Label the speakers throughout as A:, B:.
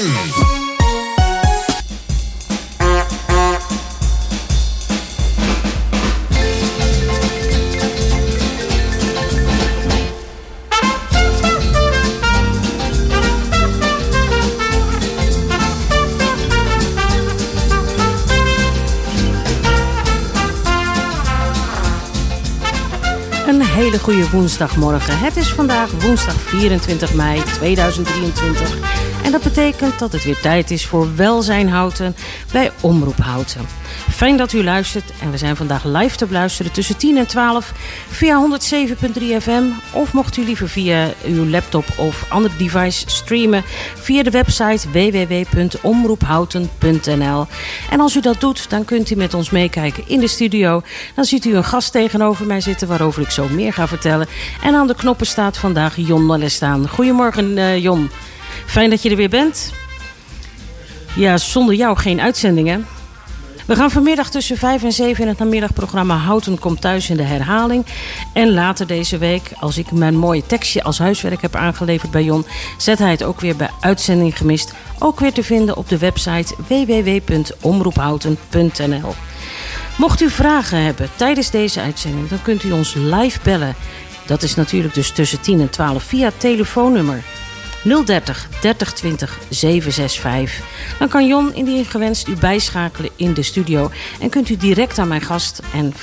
A: ZFM.
B: hele goede woensdagmorgen. Het is vandaag woensdag 24 mei 2023. En dat betekent dat het weer tijd is voor Welzijn Houten bij Omroep Houten. Fijn dat u luistert en we zijn vandaag live te beluisteren tussen 10 en 12 via 107.3 FM. Of mocht u liever via uw laptop of ander device streamen via de website www.omroephouten.nl. En als u dat doet, dan kunt u met ons meekijken in de studio. Dan ziet u een gast tegenover mij zitten waarover ik zo meer ga vertellen. En aan de knoppen staat vandaag Jon staan. Goedemorgen uh, Jon. Fijn dat je er weer bent. Ja, zonder jou geen uitzendingen. We gaan vanmiddag tussen 5 en 7 in het namiddagprogramma Houten komt thuis in de herhaling. En later deze week, als ik mijn mooie tekstje als huiswerk heb aangeleverd bij Jon, zet hij het ook weer bij uitzending gemist. Ook weer te vinden op de website www.omroephouten.nl. Mocht u vragen hebben tijdens deze uitzending, dan kunt u ons live bellen. Dat is natuurlijk dus tussen 10 en 12 via telefoonnummer 030 3020 765. Dan kan Jon indien gewenst u bijschakelen in de studio. En kunt u direct aan mijn gast en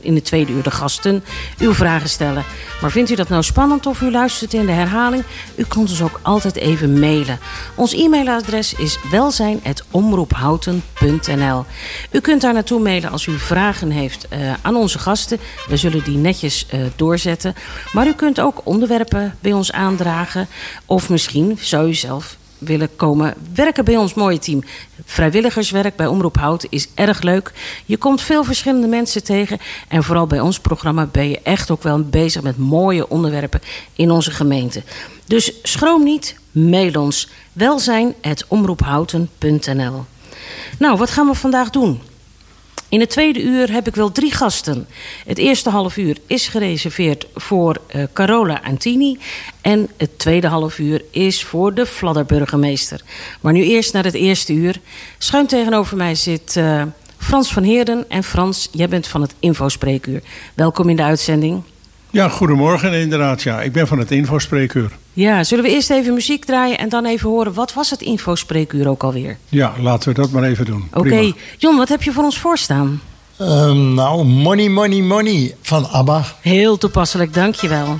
B: in de tweede uur de gasten uw vragen stellen. Maar vindt u dat nou spannend of u luistert in de herhaling? U kunt ons ook altijd even mailen. Ons e-mailadres is welzijn.omroephouten.nl U kunt daar naartoe mailen als u vragen heeft uh, aan onze gasten. We zullen die netjes uh, doorzetten. Maar u kunt ook onderwerpen bij ons aandragen. Of misschien zou u zelf willen komen werken bij ons mooie team. Vrijwilligerswerk bij Omroep Houten is erg leuk. Je komt veel verschillende mensen tegen. En vooral bij ons programma ben je echt ook wel bezig met mooie onderwerpen in onze gemeente. Dus schroom niet, mail ons welzijn.omroephouten.nl Nou, wat gaan we vandaag doen? In het tweede uur heb ik wel drie gasten. Het eerste half uur is gereserveerd voor uh, Carola Antini. En het tweede half uur is voor de Fladderburgemeester. Maar nu eerst naar het eerste uur. Schuin tegenover mij zit uh, Frans van Heerden. En Frans, jij bent van het Infospreekuur. Welkom in de uitzending.
C: Ja, goedemorgen inderdaad. Ja, ik ben van het Infospreekuur.
B: Ja, zullen we eerst even muziek draaien en dan even horen... wat was het Infospreekuur ook alweer?
C: Ja, laten we dat maar even doen.
B: Oké. Okay. Jon, wat heb je voor ons voorstaan?
D: Um, nou, Money, Money, Money van ABBA.
B: Heel toepasselijk, dankjewel.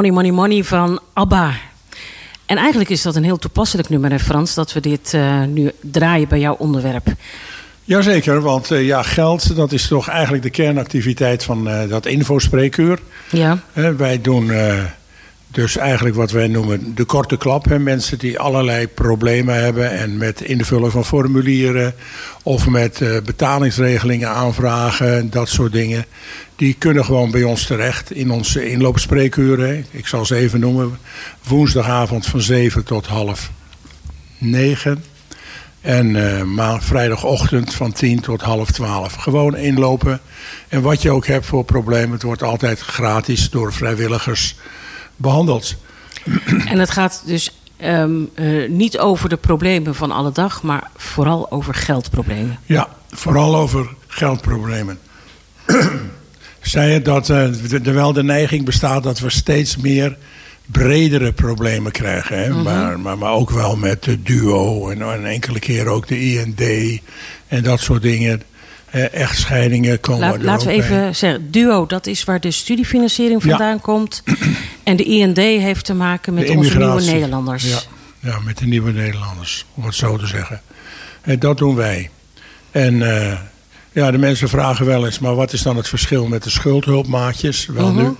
B: Money, Money, Money van ABBA. En eigenlijk is dat een heel toepasselijk nummer, hè Frans, dat we dit uh, nu draaien bij jouw onderwerp.
C: Jazeker, want uh, ja, geld dat is toch eigenlijk de kernactiviteit van uh, dat infospreekuur.
B: Ja.
C: wij doen dus eigenlijk wat wij noemen de korte klap. Hè? Mensen die allerlei problemen hebben en met invullen van formulieren of met uh, betalingsregelingen aanvragen, dat soort dingen. Die kunnen gewoon bij ons terecht in onze inloopspreekuren. Ik zal ze even noemen. Woensdagavond van 7 tot half 9. En uh, vrijdagochtend van 10 tot half 12. Gewoon inlopen. En wat je ook hebt voor problemen, het wordt altijd gratis door vrijwilligers behandeld.
B: En het gaat dus um, uh, niet over de problemen van alle dag, maar vooral over geldproblemen.
C: Ja, vooral over geldproblemen. Zei je dat uh, er wel de neiging bestaat dat we steeds meer bredere problemen krijgen. Hè? Mm -hmm. maar, maar, maar ook wel met de duo en, en enkele keer ook de IND en dat soort dingen. Uh, echtscheidingen komen
B: Laat, Laten we even bij. zeggen, duo, dat is waar de studiefinanciering vandaan ja. komt. En de IND heeft te maken met onze nieuwe Nederlanders.
C: Ja, ja, met de nieuwe Nederlanders, om het zo te zeggen. En dat doen wij. En uh, ja, de mensen vragen wel eens, maar wat is dan het verschil met de schuldhulpmaatjes? Wel -huh. nu,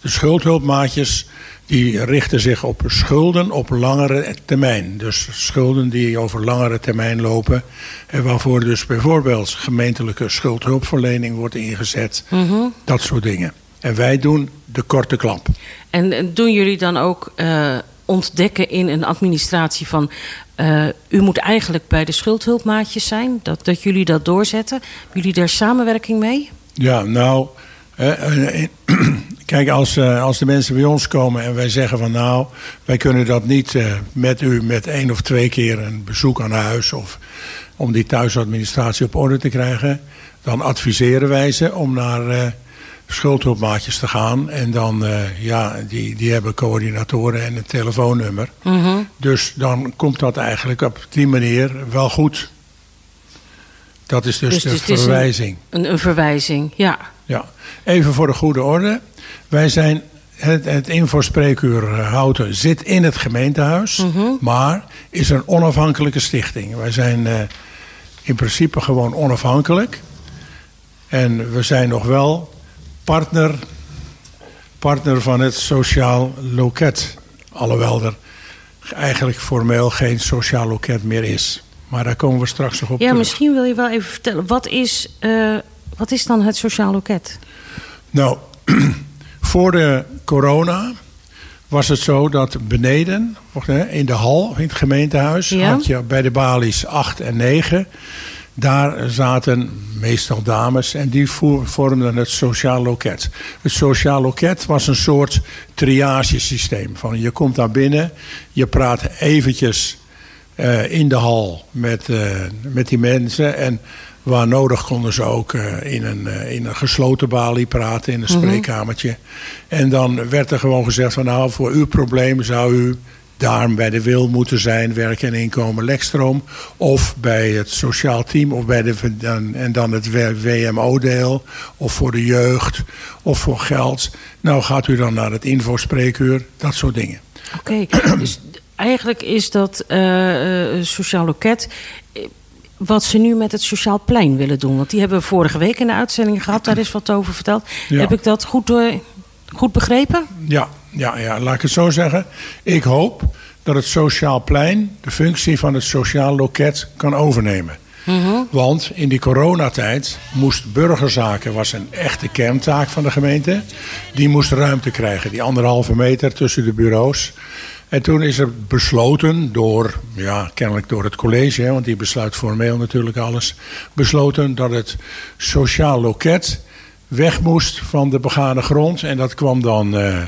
C: de schuldhulpmaatjes die richten zich op schulden op langere termijn. Dus schulden die over langere termijn lopen. En waarvoor dus bijvoorbeeld gemeentelijke schuldhulpverlening wordt ingezet. Uh -huh. Dat soort dingen. En wij doen de korte klap.
B: En doen jullie dan ook uh, ontdekken in een administratie van... Uh, u moet eigenlijk bij de schuldhulpmaatjes zijn, dat, dat jullie dat doorzetten. Hebben jullie daar samenwerking mee?
C: Ja, nou... Uh, kijk, als, als de mensen bij ons komen en wij zeggen van nou, wij kunnen dat niet met u met één of twee keer een bezoek aan huis of om die thuisadministratie op orde te krijgen, dan adviseren wij ze om naar schuldhulpmaatjes te gaan. En dan, uh, ja, die, die hebben coördinatoren en een telefoonnummer.
B: Mm -hmm.
C: Dus dan komt dat eigenlijk op die manier wel goed. Dat is dus, dus de dus verwijzing.
B: Een, een, verwijzing, ja.
C: Ja, even voor de goede orde. Wij zijn, het, het infospreekuur Houten zit in het gemeentehuis.
B: Mm -hmm.
C: Maar is een onafhankelijke stichting. Wij zijn uh, in principe gewoon onafhankelijk. En we zijn nog wel partner, partner van het Sociaal Loket. Alhoewel er eigenlijk formeel geen Sociaal Loket meer is. Maar daar komen we straks nog op
B: Ja,
C: terug.
B: misschien wil je wel even vertellen. Wat is, uh, wat is dan het Sociaal Loket?
C: Nou, voor de corona was het zo dat beneden, in de hal, in het gemeentehuis...
B: Ja?
C: had je bij de balies 8 en 9... Daar zaten meestal dames en die vormden het sociaal loket. Het sociaal loket was een soort triagesysteem. Van je komt daar binnen, je praat eventjes uh, in de hal met, uh, met die mensen. En waar nodig konden ze ook uh, in, een, in een gesloten balie praten, in een spreekkamertje. Mm -hmm. En dan werd er gewoon gezegd van nou, voor uw probleem zou u daar bij de wil moeten zijn, werk en inkomen, lekstroom. Of bij het sociaal team, of bij de, en dan het WMO-deel. Of voor de jeugd, of voor geld. Nou gaat u dan naar het infospreekuur, dat soort dingen.
B: Oké, okay, dus eigenlijk is dat uh, sociaal loket wat ze nu met het Sociaal Plein willen doen. Want die hebben we vorige week in de uitzending gehad. Daar is wat over verteld. Ja. Heb ik dat goed, door, goed begrepen?
C: Ja, ja, ja, laat ik het zo zeggen. Ik hoop dat het Sociaal Plein de functie van het Sociaal Loket kan overnemen.
B: Mm -hmm.
C: Want in die coronatijd moest burgerzaken, was een echte kerntaak van de gemeente. Die moest ruimte krijgen, die anderhalve meter tussen de bureaus. En toen is er besloten door, ja, kennelijk door het college, hè, want die besluit formeel natuurlijk alles, besloten dat het sociaal loket weg moest van de begane grond. En dat kwam dan, uh, uh,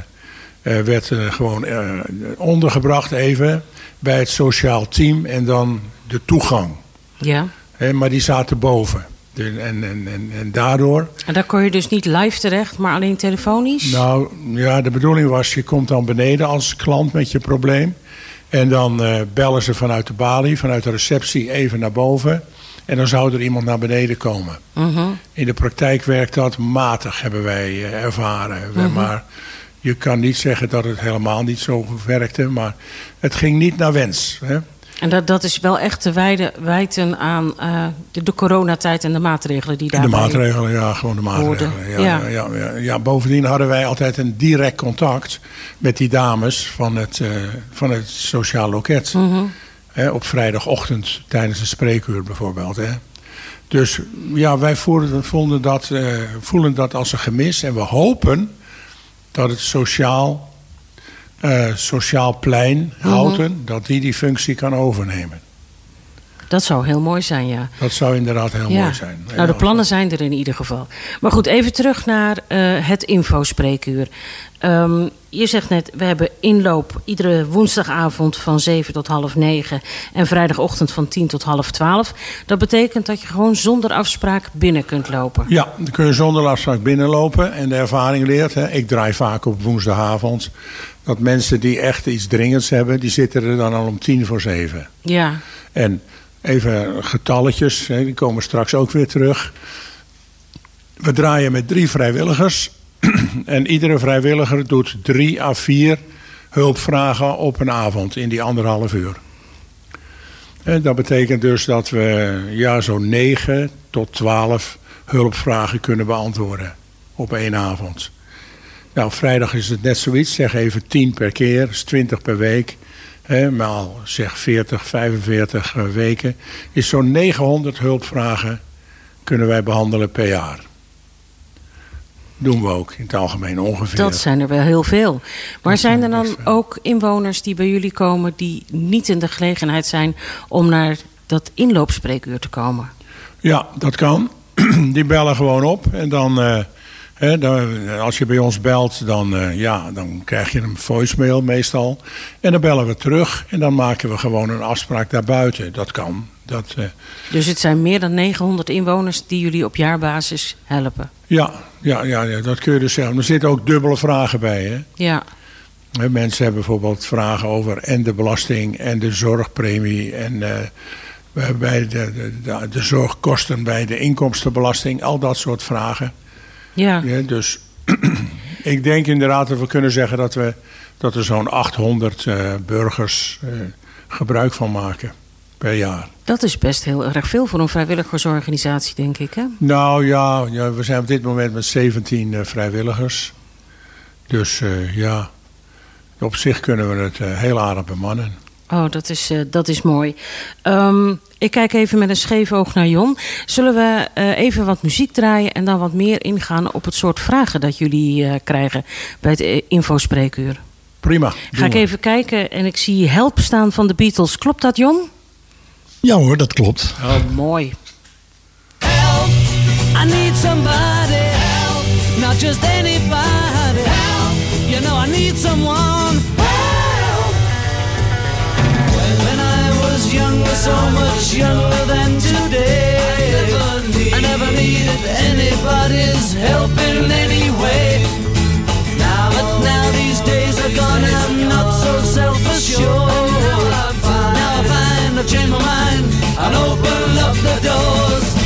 C: werd uh, gewoon ondergebracht even bij het sociaal team en dan de toegang.
B: Ja.
C: Maar die zaten boven. En, en, en, en daardoor...
B: En daar kon je dus niet live terecht, maar alleen telefonisch?
C: Nou, ja, de bedoeling was, je komt dan beneden als klant met je probleem. En dan uh, bellen ze vanuit de balie, vanuit de receptie even naar boven. En dan zou er iemand naar beneden komen.
B: Uh -huh.
C: In de praktijk werkt dat matig, hebben wij uh, ervaren. -huh. Maar je kan niet zeggen dat het helemaal niet zo werkte, maar het ging niet naar wens. Hè?
E: En dat, dat is wel echt te wijden, wijten aan uh, de, de, coronatijd en de maatregelen die daarbij
C: De maatregelen, ja, gewoon de maatregelen. Ja, ja. Ja, ja, ja, bovendien hadden wij altijd een direct contact met die dames van het, uh, van het sociaal loket. Mm -hmm. Hè, op vrijdagochtend tijdens een spreekuur bijvoorbeeld. Hè. Dus ja, wij voelden, dat, uh, voelen dat als een gemis. En we hopen dat het sociaal uh, Sociaal Plein Houten, mm -hmm. dat die die functie kan overnemen.
E: Dat zou heel mooi zijn, ja.
C: Dat zou inderdaad heel ja. mooi zijn.
E: Nou, de plannen zijn er in ieder geval. Maar goed, even terug naar uh, het infospreekuur. Um, je zegt net, we hebben inloop iedere woensdagavond van 7 tot half 9 en vrijdagochtend van 10 tot half 12. Dat betekent dat je gewoon zonder afspraak binnen kunt lopen.
C: Ja, dan kun je zonder afspraak binnenlopen. En de ervaring leert, hè, ik draai vaak op woensdagavond, dat mensen die echt iets dringends hebben, die zitten er dan al om tien voor zeven.
E: Ja.
C: En even getalletjes, die komen straks ook weer terug. We draaien met drie vrijwilligers. en iedere vrijwilliger doet drie à vier hulpvragen op een avond in die anderhalf uur. En dat betekent dus dat we ja, zo'n 9 tot 12 hulpvragen kunnen beantwoorden op één avond. Nou, vrijdag is het net zoiets. Zeg even 10 per keer, dus 20 per week. Hè, maal zeg 40, 45 weken. Is zo'n 900 hulpvragen kunnen wij behandelen per jaar. Doen we ook in het algemeen ongeveer.
E: Dat zijn er wel heel veel. Maar zijn er dan ook inwoners die bij jullie komen... die niet in de gelegenheid zijn om naar dat inloopspreekuur te komen?
C: Ja, dat kan. Die bellen gewoon op en dan... Uh, He, dan, als je bij ons belt, dan, uh, ja, dan krijg je een voicemail meestal. En dan bellen we terug en dan maken we gewoon een afspraak daarbuiten. Dat kan. Dat, uh,
E: dus het zijn meer dan 900 inwoners die jullie op jaarbasis helpen?
C: Ja, ja, ja, ja dat kun je dus zeggen. Er zitten ook dubbele vragen bij. Hè?
E: Ja.
C: He, mensen hebben bijvoorbeeld vragen over en de belasting en de zorgpremie en uh, bij de, de, de zorgkosten bij de inkomstenbelasting. Al dat soort vragen.
E: Ja.
C: ja dus ik denk inderdaad dat we kunnen zeggen dat, we, dat er zo'n 800 uh, burgers uh, gebruik van maken per jaar.
E: Dat is best heel erg veel voor een vrijwilligersorganisatie, denk ik. Hè?
C: Nou ja, ja we zijn op dit moment met 17 uh, vrijwilligers. Dus ja, op zich kunnen we het heel aardig bemannen.
E: Oh, dat is, uh, dat is mooi. Um, ik kijk even met een scheef oog naar Jon. Zullen we uh, even wat muziek draaien en dan wat meer ingaan op het soort vragen dat jullie uh, krijgen bij het infospreekuur?
C: Prima.
E: Ga ik
C: we.
E: even kijken en ik zie Help staan van de Beatles. Klopt dat, Jon?
D: Ja hoor, dat klopt.
E: Oh, mooi. Help, I need somebody help, not just anybody help, you know I need someone younger, so much younger than today. I never, needed anybody's help in any way. Now, but now these days are gone, I'm not so self-assured. Now I find, I've changed my mind and open up the doors.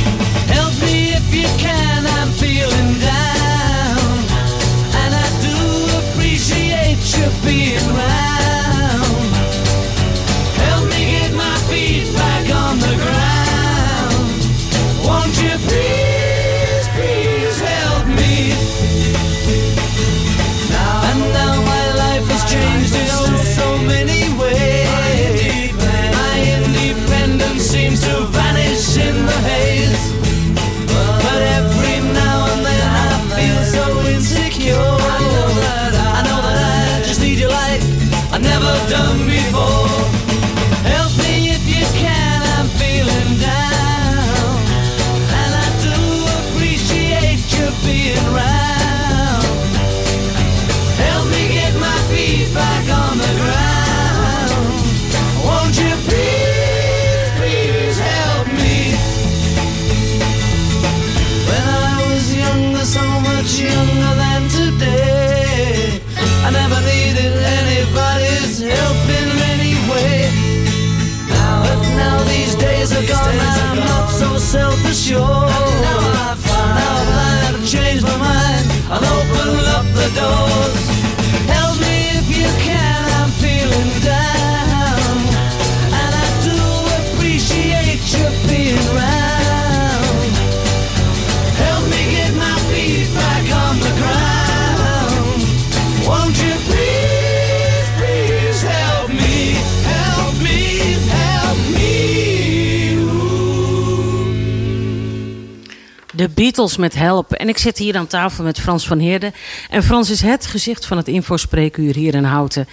B: Met Help. En ik zit hier aan tafel met Frans van Heerden. En Frans is het gezicht van het infospreekuur hier in Houten.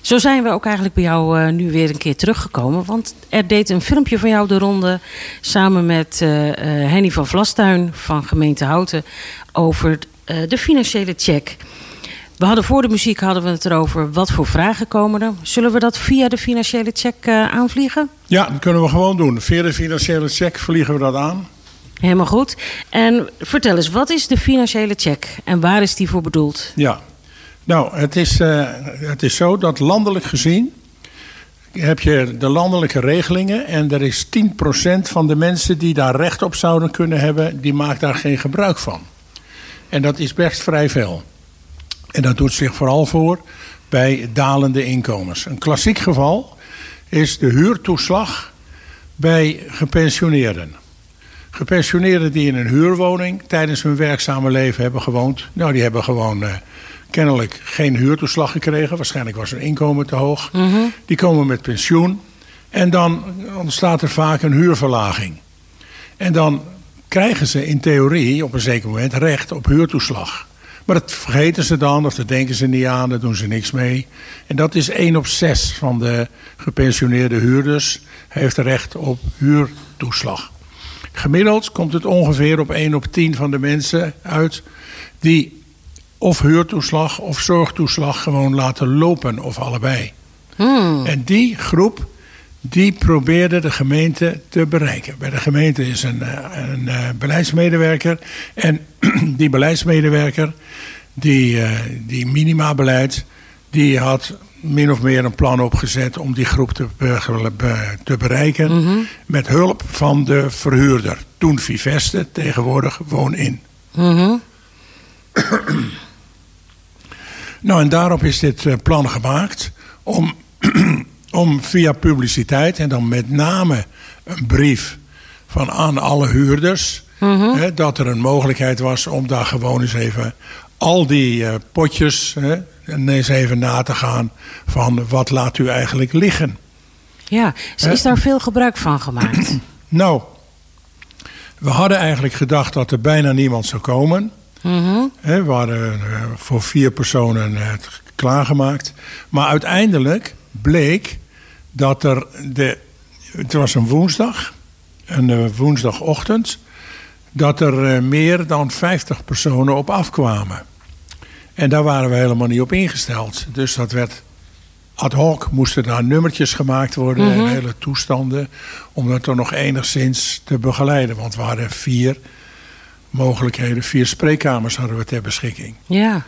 B: Zo zijn we ook eigenlijk bij jou uh, nu weer een keer teruggekomen. Want er deed een filmpje van jou de ronde. Samen met uh, uh, Henny van Vlastuin van gemeente Houten. Over de financiële check. We hadden voor de muziek hadden we het erover wat voor vragen komen er. Zullen we dat via de financiële check aanvliegen?
C: Ja, dat kunnen we gewoon doen. Via de financiële check vliegen we dat aan.
B: Helemaal goed. En vertel eens, wat is de financiële check en waar is die voor bedoeld?
C: Ja, nou, het is, uh, het is zo dat landelijk gezien heb je de landelijke regelingen en er is 10% van de mensen die daar recht op zouden kunnen hebben, die maakt daar geen gebruik van. En dat is best vrij veel. En dat doet zich vooral voor bij dalende inkomens. Een klassiek geval is de huurtoeslag bij gepensioneerden. Gepensioneerden die in een huurwoning tijdens hun werkzame leven hebben gewoond. Nou, die hebben gewoon uh, kennelijk geen huurtoeslag gekregen. Waarschijnlijk was hun inkomen te hoog. Mm -hmm. Die komen met pensioen. En dan ontstaat er vaak een huurverlaging. En dan krijgen ze in theorie op een zeker moment recht op huurtoeslag. Maar dat vergeten ze dan, of dat denken ze niet aan, daar doen ze niks mee. En dat is 1 op 6 van de gepensioneerde huurders heeft recht op huurtoeslag. Gemiddeld komt het ongeveer op 1 op 10 van de mensen uit die of huurtoeslag of zorgtoeslag gewoon laten lopen, of allebei. Hmm. En die groep, die probeerde de gemeente te bereiken. Bij de gemeente is een, een, een beleidsmedewerker. En die beleidsmedewerker, die, uh, die minimabeleid, die had min of meer een plan opgezet om die groep te, te bereiken. Mm -hmm. Met hulp van de verhuurder. Toen Viveste, tegenwoordig Woon-in. Mm -hmm. nou, en daarop is dit uh, plan gemaakt om, om via publiciteit en dan met name een brief van aan alle huurders. Mm -hmm. hè, dat er een mogelijkheid was om daar gewoon eens even al die uh, potjes hè, eens even na te gaan van wat laat u eigenlijk liggen.
B: Ja, is, is daar veel gebruik van gemaakt?
C: nou, we hadden eigenlijk gedacht dat er bijna niemand zou komen. Mm -hmm. we hadden uh, voor vier personen het klaargemaakt. Maar uiteindelijk bleek dat er de. Het was een woensdag, een uh, woensdagochtend. Dat er uh, meer dan 50 personen op afkwamen. En daar waren we helemaal niet op ingesteld. Dus dat werd ad hoc, moesten daar nummertjes gemaakt worden mm -hmm. en hele toestanden. Om dat er nog enigszins te begeleiden. Want we hadden vier mogelijkheden, vier spreekkamers hadden we ter beschikking.
B: Ja.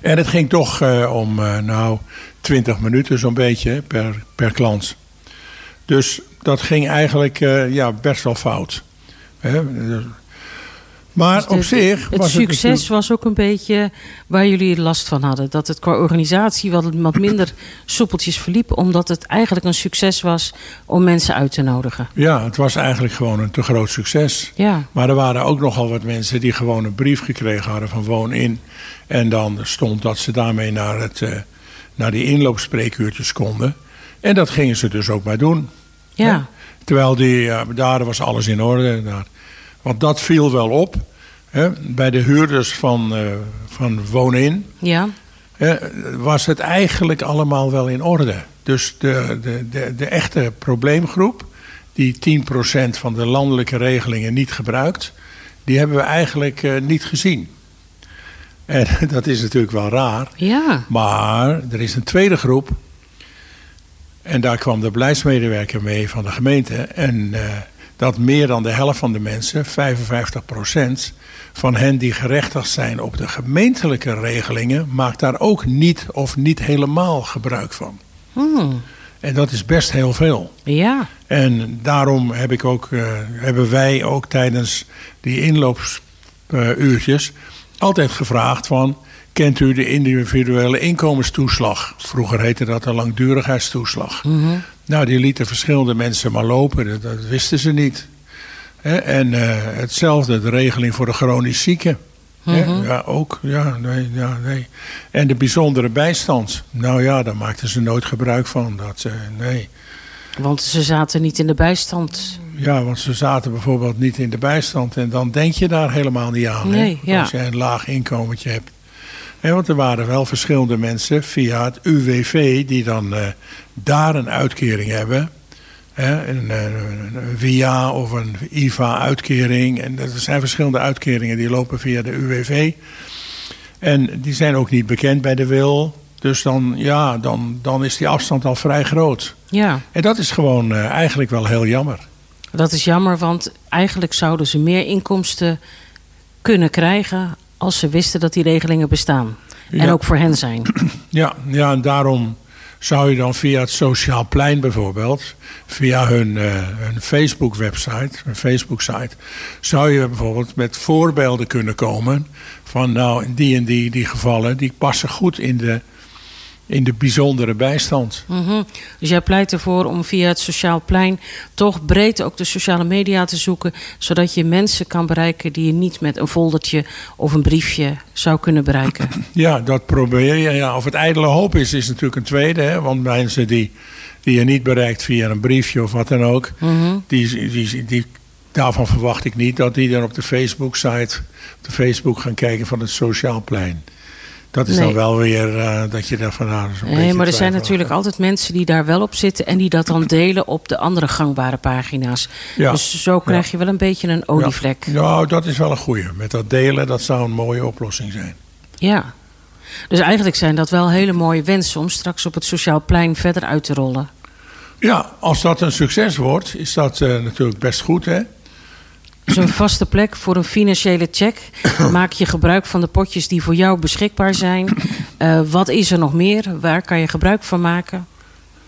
C: En het ging toch uh, om, uh, nou, 20 minuten zo'n beetje per, per klant. Dus dat ging eigenlijk uh, ja, best wel fout. Hè? Maar
B: dus de,
C: op zich.
B: Het
C: was
B: succes
C: het
B: was ook een beetje waar jullie last van hadden. Dat het qua organisatie wat, wat minder soepeltjes verliep. Omdat het eigenlijk een succes was om mensen uit te nodigen.
C: Ja, het was eigenlijk gewoon een te groot succes.
B: Ja.
C: Maar er waren ook nogal wat mensen die gewoon een brief gekregen hadden van Woon in. En dan stond dat ze daarmee naar, het, uh, naar die inloopspreekuurtjes konden. En dat gingen ze dus ook maar doen.
B: Ja.
C: Terwijl die, uh, daar was alles in orde. Daar. Want dat viel wel op. Hè? Bij de huurders van, uh, van Woon-in
B: ja.
C: hè, was het eigenlijk allemaal wel in orde. Dus de, de, de, de echte probleemgroep, die 10% van de landelijke regelingen niet gebruikt, die hebben we eigenlijk uh, niet gezien. En dat is natuurlijk wel raar.
B: Ja.
C: Maar er is een tweede groep. En daar kwam de beleidsmedewerker mee van de gemeente. En uh, dat meer dan de helft van de mensen, 55 procent, van hen die gerechtigd zijn op de gemeentelijke regelingen, maakt daar ook niet of niet helemaal gebruik van.
B: Hmm.
C: En dat is best heel veel.
B: Ja.
C: En daarom heb ik ook, uh, hebben wij ook tijdens die inloopsuurtjes uh, altijd gevraagd van... kent u de individuele inkomenstoeslag? Vroeger heette dat de langdurigheidstoeslag.
B: Mm -hmm.
C: Nou, die lieten verschillende mensen maar lopen. Dat, dat wisten ze niet. He, en uh, hetzelfde, de regeling voor de chronisch zieken. Mm -hmm. Ja, ook. Ja, nee, ja, nee. En de bijzondere bijstand. Nou ja, daar maakten ze nooit gebruik van. Dat, uh, nee.
B: Want ze zaten niet in de bijstand.
C: Ja, want ze zaten bijvoorbeeld niet in de bijstand. En dan denk je daar helemaal niet aan.
B: Nee,
C: hè?
B: ja.
C: Als je een laag inkomentje hebt. Want er waren wel verschillende mensen via het UWV die dan eh, daar een uitkering hebben. Hè, een, eh, een VIA of een IVA-uitkering. En er zijn verschillende uitkeringen die lopen via de UWV. En die zijn ook niet bekend bij de wil. Dus dan, ja, dan, dan is die afstand al vrij groot.
B: Ja,
C: En dat is gewoon eh, eigenlijk wel heel jammer.
B: dat is jammer, want eigenlijk zouden ze meer inkomsten kunnen krijgen als ze wisten dat die regelingen bestaan. En
C: Ja.
B: ook voor hen zijn.
C: Ja, ja, en daarom zou je dan via het Sociaal Plein bijvoorbeeld, via hun, eh, hun Facebook-website, hun Facebook-site, zou je bijvoorbeeld met voorbeelden kunnen komen van nou, die en die, die gevallen, die passen goed in de, in de bijzondere bijstand.
B: Mhm. Dus jij pleit ervoor om via het sociaal plein toch breed ook de sociale media te zoeken, zodat je mensen kan bereiken die je niet met een foldertje of een briefje zou kunnen bereiken.
C: Ja, dat probeer je. Ja, of het ijdele hoop is, is natuurlijk een tweede. Hè? Want mensen die, die je niet bereikt via een briefje of wat dan ook,
B: Mhm.
C: die, die, die, daarvan verwacht ik niet dat die dan op de Facebook-site, op de Facebook gaan kijken van het Sociaal Plein. Dat is
B: Nee.
C: dan wel weer eh, dat je daar van nou,
B: Nee, maar er zijn natuurlijk altijd mensen die daar wel op zitten en die dat dan delen op de andere gangbare pagina's.
C: Ja.
B: Dus zo krijg
C: Ja.
B: je wel een beetje een olievlek.
C: Ja. Nou, dat is wel een goeie. Met dat delen, dat zou een mooie oplossing zijn.
B: Ja. Dus eigenlijk zijn dat wel hele mooie wensen om straks op het sociaal plein verder uit te rollen.
C: Ja, als dat een succes wordt, is dat eh, natuurlijk best goed, hè?
B: Dus een vaste plek voor een financiële check. Maak je gebruik van de potjes die voor jou beschikbaar zijn. Eh, wat is er nog meer? Waar kan je gebruik van maken?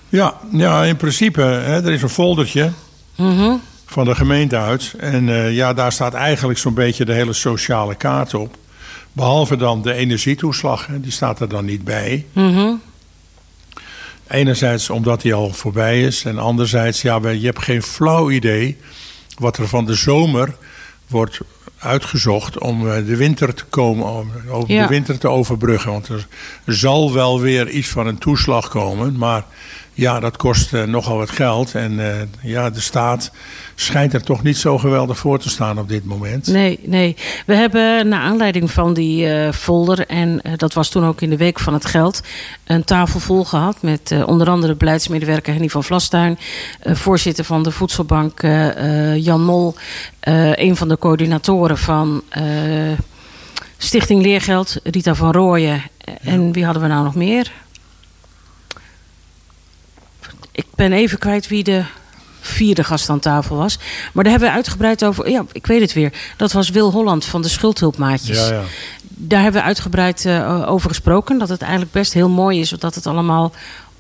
C: Ja, ja in principe, hè, er is een foldertje
B: Mhm.
C: van de gemeente uit. En eh, ja, daar staat eigenlijk zo'n beetje de hele sociale kaart op. Behalve dan de energietoeslag, hè, die staat er dan niet bij.
B: Mhm.
C: Enerzijds omdat die al voorbij is. En anderzijds, ja, je hebt geen flauw idee wat er van de zomer wordt uitgezocht om eh, de winter te komen, om
B: Ja.
C: de winter te overbruggen. Want er zal wel weer iets van een toeslag komen, maar ja, dat kost eh, nogal wat geld. En eh, ja, de staat schijnt er toch niet zo geweldig voor te staan op dit moment.
B: Nee, nee. We hebben naar aanleiding van die eh, folder, en dat was toen ook in de Week van het Geld, een tafel vol gehad met onder andere beleidsmedewerker Henny van Vlastuin, voorzitter van de Voedselbank Jan Mol, een van de coördinatoren van Stichting Leergeld, Rita van Rooyen. En wie hadden we nou nog meer? Ik ben even kwijt wie de vierde gast aan tafel was. Maar daar hebben we uitgebreid over. Ja, ik weet het weer. Dat was Wil Holland van de Schuldhulpmaatjes.
C: Ja, ja.
B: Daar hebben we uitgebreid eh, over gesproken. Dat het eigenlijk best heel mooi is dat het allemaal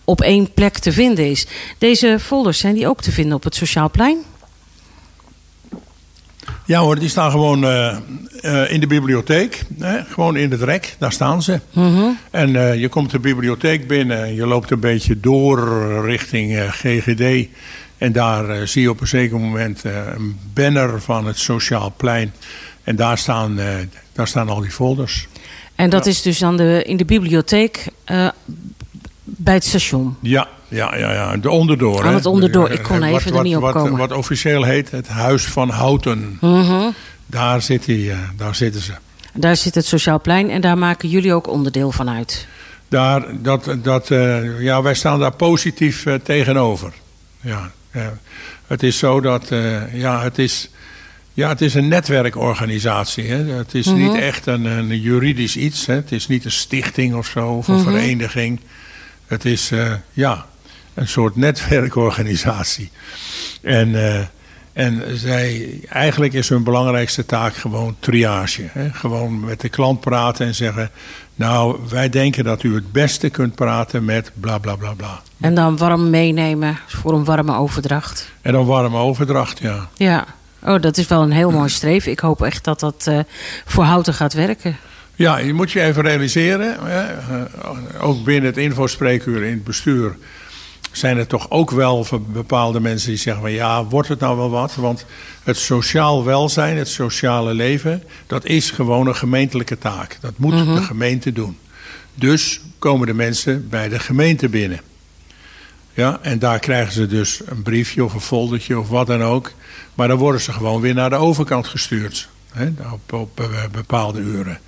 B: op één plek te vinden is. Deze folders zijn die ook te vinden op het Sociaal Plein?
C: Ja hoor, die staan gewoon eh, eh, in de bibliotheek. Hè? Gewoon in het rek, daar staan ze.
B: Mhm.
C: En eh, je komt de bibliotheek binnen en je loopt een beetje door richting GGD. En daar zie je op een zeker moment een banner van het Sociaal Plein. En daar staan, daar staan al die folders.
B: En dat is dus aan de, in de bibliotheek bij het station.
C: Ja, ja, ja, ja. de onderdoor.
B: Aan het onderdoor. Ik kon
C: Wat-
B: even er
C: wat,
B: niet op
C: wat,
B: komen.
C: Wat officieel heet het Huis van Houten.
B: Mhm.
C: Daar, zit die, eh, daar zitten ze.
B: Daar zit het Sociaal Plein en daar maken jullie ook onderdeel van uit.
C: Daar, dat, dat, eh, ja, wij staan daar positief eh, tegenover. Ja. Het is zo dat ja, het, is, ja, het is een netwerkorganisatie. Hè. Het is
B: Mhm.
C: niet echt een, een juridisch iets. Hè. Het is niet een stichting of zo, of een
B: Mhm.
C: vereniging. Het is ja, een soort netwerkorganisatie. En, eh, en zij, eigenlijk is hun belangrijkste taak gewoon triage. Hè? Gewoon met de klant praten en zeggen... nou, wij denken dat u het beste kunt praten met bla bla bla bla.
B: En dan warm meenemen voor een warme overdracht.
C: En dan warme overdracht, ja.
B: Ja. Oh, dat is wel een heel mooi streven. Ik hoop echt dat dat eh, voor Houten gaat werken.
C: Ja, je moet je even realiseren... Hè? eh, ook binnen het infospreekuur in het bestuur... zijn er toch ook wel bepaalde mensen die zeggen... van ja, wordt het nou wel wat? Want het sociaal welzijn, het sociale leven... dat is gewoon een gemeentelijke taak. Dat moet de gemeente doen. Dus komen de mensen bij de gemeente binnen. Ja, en daar krijgen ze dus een briefje of een foldertje of wat dan ook. Maar dan worden ze gewoon weer naar de overkant gestuurd. Hè, op, op eh, bepaalde uren.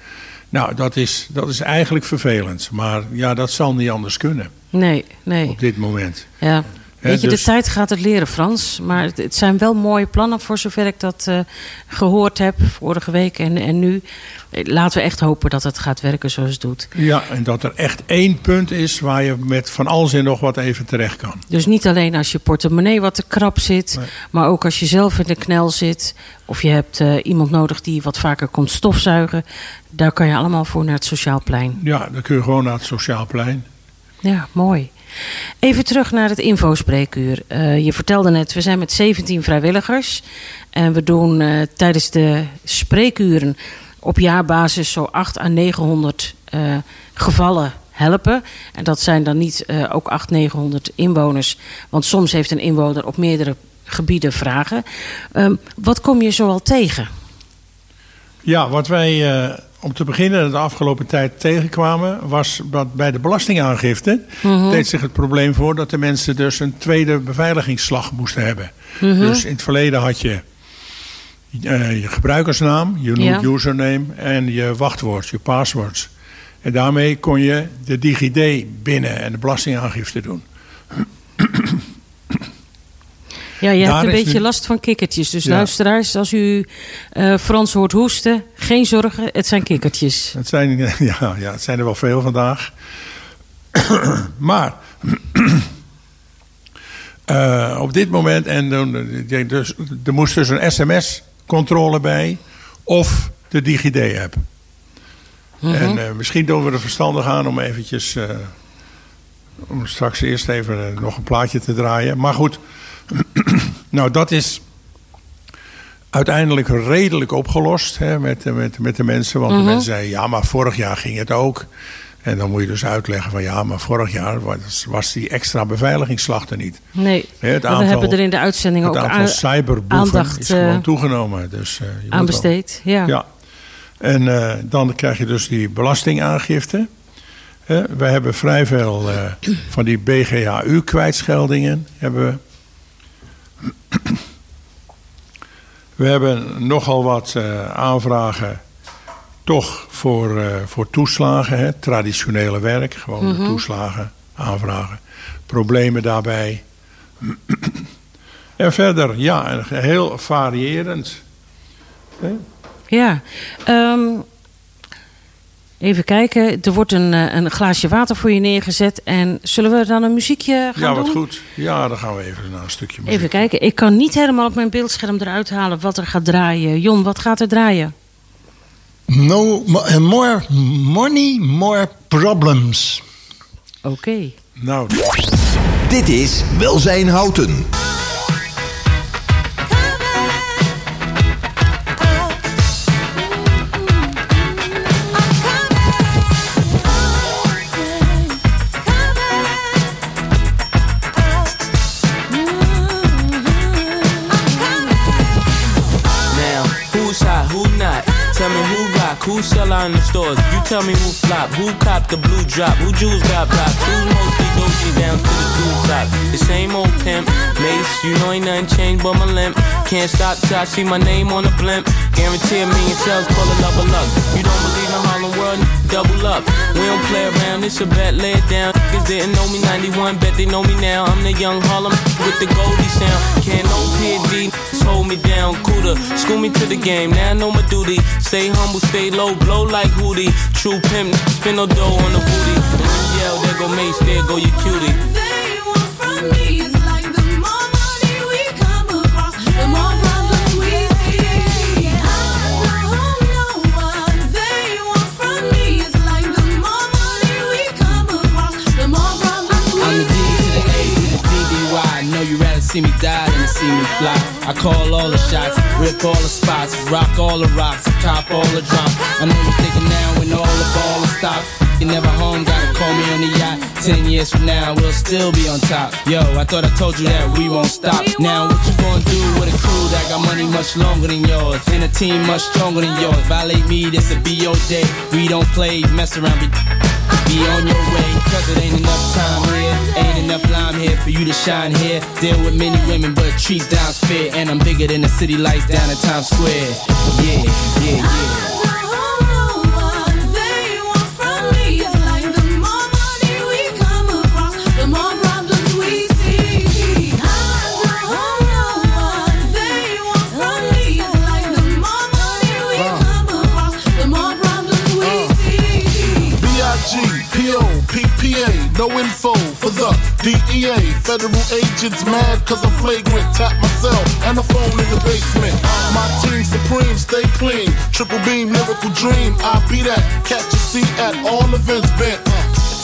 C: Nou, dat is, dat is eigenlijk vervelend. Maar ja, dat zal niet anders kunnen
B: Nee, nee.
C: op dit moment.
B: Ja. Weet je,
C: dus-
B: de tijd gaat het leren, Frans. Maar het, het zijn wel mooie plannen, voor zover ik dat eh, gehoord heb vorige week en, en nu. Eh, Laten we echt hopen dat het gaat werken zoals het doet.
C: Ja, en dat er echt één punt is waar je met van alles en nog wat even terecht kan.
B: Dus niet alleen als je portemonnee wat te krap zit,
C: Nee.
B: maar ook als je zelf in de knel zit. Of je hebt eh, iemand nodig die wat vaker komt stofzuigen. Daar kan je allemaal voor naar het Sociaal Plein.
C: Ja, dan kun je gewoon naar het Sociaal Plein.
B: Ja, mooi. Even terug naar het infospreekuur. Eh, je vertelde net, we zijn met 17 vrijwilligers. En we doen eh, tijdens de spreekuren op jaarbasis zo 8 à 900 eh, gevallen helpen. En dat zijn dan niet ook 800, 900 inwoners. Want soms heeft een inwoner op meerdere gebieden vragen. Ehm, wat kom je zoal tegen?
C: Ja, wat wij om te beginnen de afgelopen tijd tegenkwamen, was dat bij de belastingaangifte deed zich het probleem voor dat de mensen dus een tweede beveiligingsslag moesten hebben. Dus in het verleden had je eh, je gebruikersnaam, je
B: Ja.
C: username en je wachtwoord, je passwords. En daarmee kon je de DigiD binnen en de belastingaangifte doen.
B: Ja, je
C: Daar
B: hebt een beetje
C: nu-
B: last van kikkertjes. Dus
C: Ja.
B: luisteraars, als u eh, Frans hoort hoesten, geen zorgen, het zijn kikkertjes.
C: Het zijn, ja, ja, het zijn er wel veel vandaag. maar eh, op dit moment, en dan, eh, dus, er moest dus een sms-controle bij of de DigiD-app. En eh, misschien doen we er verstandig aan om eventjes, eh, om straks eerst even eh, nog een plaatje te draaien. Maar goed, nou dat is uiteindelijk redelijk opgelost hè, met, de- met, met de mensen. Want de mensen zeiden, ja, maar vorig jaar ging het ook. En dan moet je dus uitleggen van ja, maar vorig jaar was, was die extra beveiligingsslag er niet.
B: Nee,
C: Hè, het
B: maar we
C: aantal-
B: hebben er in de uitzending ook
C: aantal
B: aan,
C: cyberboeven
B: aandacht,
C: is gewoon
B: eh,
C: toegenomen. Dus, je
B: aan besteed. Ja.
C: ja. En eh, dan krijg je dus die belastingaangifte. We hebben vrij veel van die BGHU-kwijtscheldingen. Hebben we. we hebben nogal wat eh, aanvragen toch voor, eh, voor toeslagen. Hè, traditionele werk, gewoon de toeslagen aanvragen. Problemen daarbij. en verder, ja, heel variërend. Hè.
B: Ja. Ehm, even kijken, er wordt een, eh, een glaasje water voor je neergezet. En zullen we dan een muziekje gaan
C: Ja,
B: doen?
C: wat goed. Ja, dan gaan we even naar een stukje muziek.
B: Even kijken, ik kan niet helemaal op mijn beeldscherm eruit halen wat er gaat draaien. Jon, wat gaat er draaien?
D: No uh, more money, more problems.
B: Oké.
C: Nou,
A: Dit is Welzijn Houten.
F: Who sell out in the stores. You tell me who flop, who cop the blue drop, who jewels got blocks, who's mostly Gucci down to the blue top. The same old pimp, Mace, you know ain't nothing changed but my limp. Can't stop till I see my name on the blimp. Guarantee a million sales, pull a level up. You don't believe in Harlem World, double up. We don't play around, it's a bet, lay it down. Niggas didn't know me 91, bet they know me now. I'm the young Harlem with the Goldie sound. Can't no PD, hold me down, cooler. School me to the game, now I know my duty. Stay humble, stay low, blow like Hootie. True pimp, spin no dough on the booty. When yell, there go Mace, there go your cutie.
G: They want from me see me
H: die than see me fly. I call all the shots, rip all the spots, rock all the rocks, cop all the drops. I know you're thinking now when all the ball is stopped. You never home, gotta call me on the yacht. Ten years from now, we'll still be on top. Yo, I thought I told you that we won't stop. Now, what you gonna do with a crew that got money much longer than yours? And a team much stronger than yours? Violate me, this a be your day. We don't play, mess around, be Be on your way, cause it ain't enough time here. Ain't enough lime here for you to shine here. Deal with many women, but trees down's fair. And I'm bigger than the city lights down in Times Square. Yeah, yeah, yeah.
I: Info for the DEA. Federal agents mad cause I'm flagrant. Tap myself and the phone in the basement. My team supreme, stay clean. Triple beam, lyrical dream. I be that. Catch a seat at all events bent.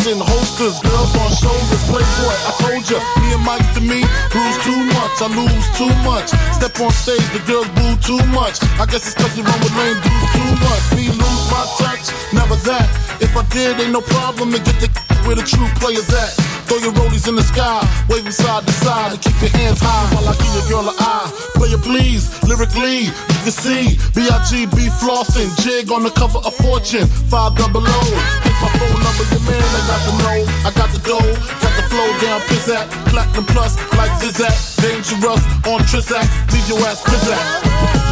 I: In holsters, girls on shoulders. Playboy, I told ya, me and Mike to me, bruise too much, I lose too much. Step on stage, the girls boo too much. I guess it's cause you run with lame dudes too much. Me lose my touch, never that. If I did, ain't no problem to get the where the true players at. Throw your rollies in the sky, wave them side to side, and keep your hands high while I give your girl an eye. Play it please, lyrically, you can see B.I.G.B. flossing, jig on the cover of Fortune, five double O. Here's my phone number, your man, I got the know, I got the dough, got the flow down, pizzat, platinum plus, like Zizak, dangerous on Trizak, leave your ass pizzat.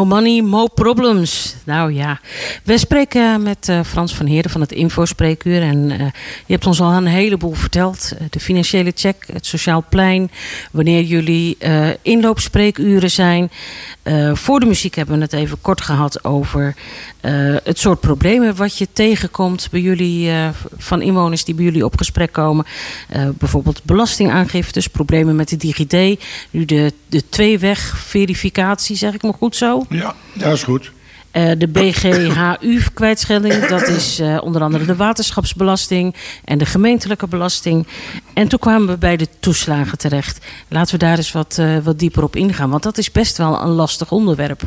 B: Mo money, mo problems. Nou ja, we spreken met eh, Frans van Heerden van het Infospreekuur. En eh, je hebt ons al een heleboel verteld. Eh, de financiële check, het sociaal plein. Wanneer jullie inloopspreekuren zijn. Voor de muziek hebben we het even kort gehad over het soort problemen wat je tegenkomt bij jullie, van inwoners die bij jullie op gesprek komen. Bijvoorbeeld belastingaangiftes, problemen met de DigiD. Nu de, de tweeweg verificatie, zeg ik maar goed zo.
C: Ja, dat is goed.
B: Eh, de BGHU-kwijtschelding, dat is eh, onder andere de waterschapsbelasting en de gemeentelijke belasting. En toen kwamen we bij de toeslagen terecht. Laten we daar eens wat, eh, wat dieper op ingaan, want dat is best wel een lastig onderwerp.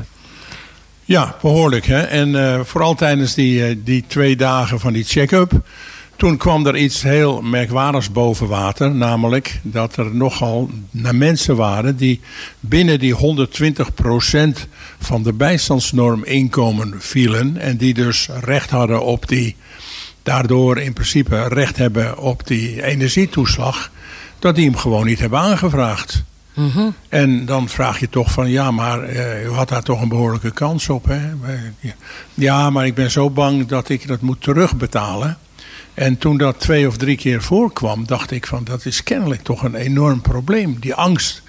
C: Ja, behoorlijk. Hè? En vooral tijdens die, die twee dagen van die check-up. Toen kwam er iets heel merkwaardigs boven water. Namelijk dat er nogal naar mensen waren die binnen die 120% van de bijstandsnorm inkomen vielen. En die dus recht hadden op die, daardoor in principe recht hebben op die energietoeslag. Dat die hem gewoon niet hebben aangevraagd. En dan vraag je toch van ja, maar eh, u had daar toch een behoorlijke kans op. Hè? Ja, maar ik ben zo bang dat ik dat moet terugbetalen. En toen dat twee of drie keer voorkwam, dacht ik van dat is kennelijk toch een enorm probleem. Die angst